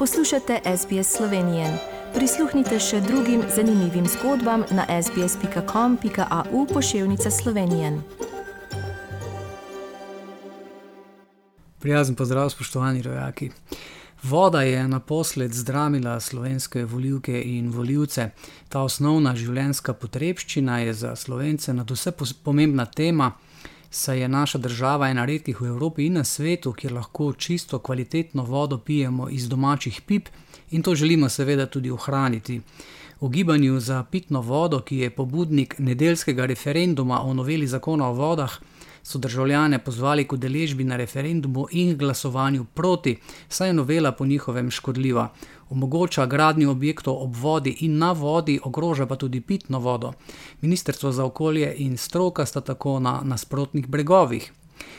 Poslušate SBS Slovenije. Prisluhnite še drugim zanimivim zgodbam na sbsp.com.au pošiljka Slovenije. Prijazen pozdrav, spoštovani rojaki. Voda je naposled zdramila slovenske volivke in voljivce. Ta osnovna življenjska potrebščina je za slovence nadvse pomembna tema saj je naša država ena redkih v Evropi in na svetu, kjer lahko čisto kvalitetno vodo pijemo iz domačih pip in to želimo seveda tudi ohraniti. V gibanju za pitno vodo, ki je pobudnik nedeljskega referenduma o noveli zakona o vodah, so državljane pozvali k udeležbi na referendumu in glasovanju proti, saj je novela po njihovem škodljiva. Omogoča gradnjo objektov ob vodi in na vodi, ogroža pa tudi pitno vodo. Ministrstvo za okolje in stroka sta tako na nasprotnih bregovih.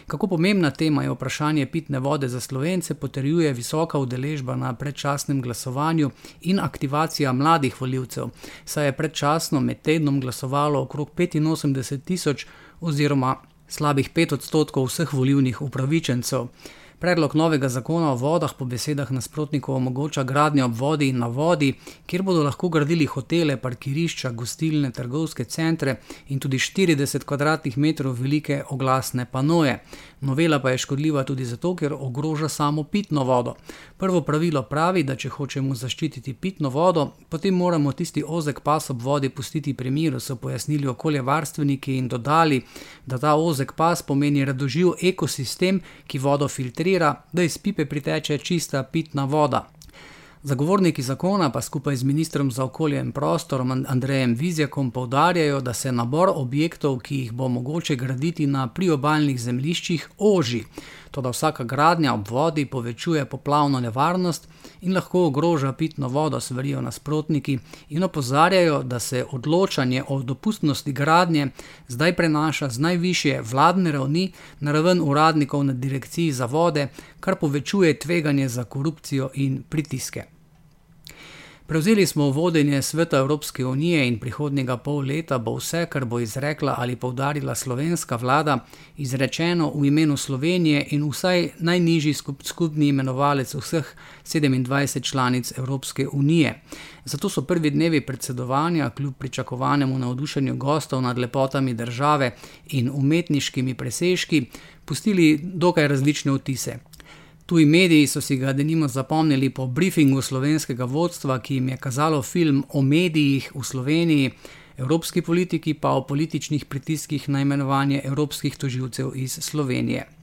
Kako pomembna tema je vprašanje pitne vode za slovence, potrjuje visoka udeležba na predčasnem glasovanju in aktivacija mladih voljivcev, saj je predčasno med tednom glasovalo okrog 85 tisoč oziroma slabih pet odstotkov vseh volivnih upravičencev. Predlog novega zakona o vodah po besedah nasprotnikov omogoča gradnjo ob vodi in na vodi, kjer bodo lahko gradili hotele, parkirišča, gostilne, trgovske centre in tudi 40 km2 velike oglasne panoje. Novela pa je škodljiva tudi zato, ker ogroža samo pitno vodo. Prvo pravilo pravi, da če hočemo zaščititi pitno vodo, potem moramo tisti ozek pas ob vodi pustiti pri miru, so pojasnili okoljevarstveniki in dodali, da ta ozek pas pomeni radoživ ekosistem, ki vodo filtrira da iz pipe priteče čista pitna voda. Zagovorniki zakona pa skupaj z ministrom za okolje in prostor Andrejem Vizjakom poudarjajo, da se nabor objektov, ki jih bo mogoče graditi na priobalnih zemljiščih, oži. Toda vsaka gradnja ob vodi povečuje poplavno nevarnost in lahko ogroža pitno vodo, svarijo nasprotniki in opozarjajo, da se odločanje o dopustnosti gradnje zdaj prenaša z najvišje vladne ravni na raven uradnikov na direkciji za vode, kar povečuje tveganje za korupcijo in pritiske. Prevzeli smo vodenje sveta Evropske unije in prihodnjega pol leta bo vse, kar bo izrekla ali poudarila slovenska vlada, izrečeno v imenu Slovenije in vsaj najnižji skupni imenovalec vseh 27 članic Evropske unije. Zato so prvi dnevi predsedovanja, kljub pričakovanemu navdušenju gostov nad lepotami države in umetniškimi presežki, pustili dokaj različne vtise. Tuji mediji so si ga denimo zapomnili po briefingu slovenskega vodstva, ki jim je kazalo film o medijih v Sloveniji, evropski politiki pa o političnih pritiskih na imenovanje evropskih tožilcev iz Slovenije.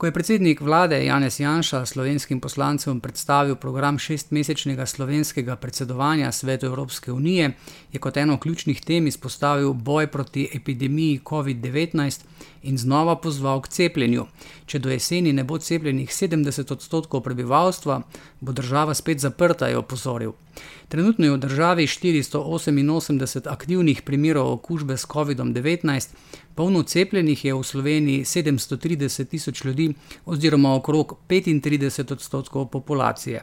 Ko je predsednik vlade Janez Janša slovenskim poslancem predstavil program šestmesečnega slovenskega predsedovanja svetu Evropske unije, je kot eno ključnih tem izpostavil boj proti epidemiji COVID-19 in znova pozval k cepljenju. Če do jeseni ne bo cepljenih 70 odstotkov prebivalstva, bo država spet zaprta, je opozoril. Trenutno je v državi 488 aktivnih primerov okužbe s COVID-19, polno cepljenih je v Sloveniji 730 tisoč ljudi, oziroma okrog 35 odstotkov populacije.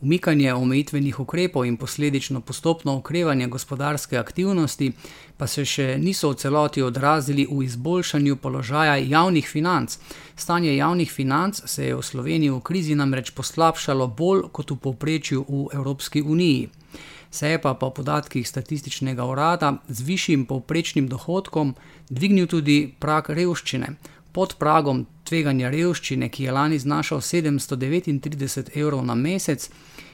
Umikanje omejitvenih ukrepov in posledično postopno okrevanje gospodarske aktivnosti pa se še niso v celoti odrazili v izboljšanju položaja javnih financ. Stanje javnih financ se je v Sloveniji v krizi namreč poslabšalo bolj kot v povprečju v Evropski uniji. Se je pa po podatkih statističnega urada z višjim povprečnim dohodkom dvignil tudi prak revščine. Pod pragom tveganja revščine, ki je lani znašal 739 evrov na mesec,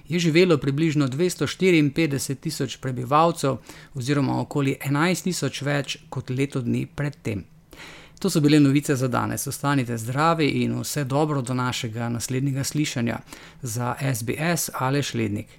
je živelo približno 254 tisoč prebivalcev, oziroma okoli 11 tisoč več kot leto dni predtem. To so bile novice za danes. Ostanite zdravi in vse dobro do našega naslednjega slišanja za SBS ali Šlednik.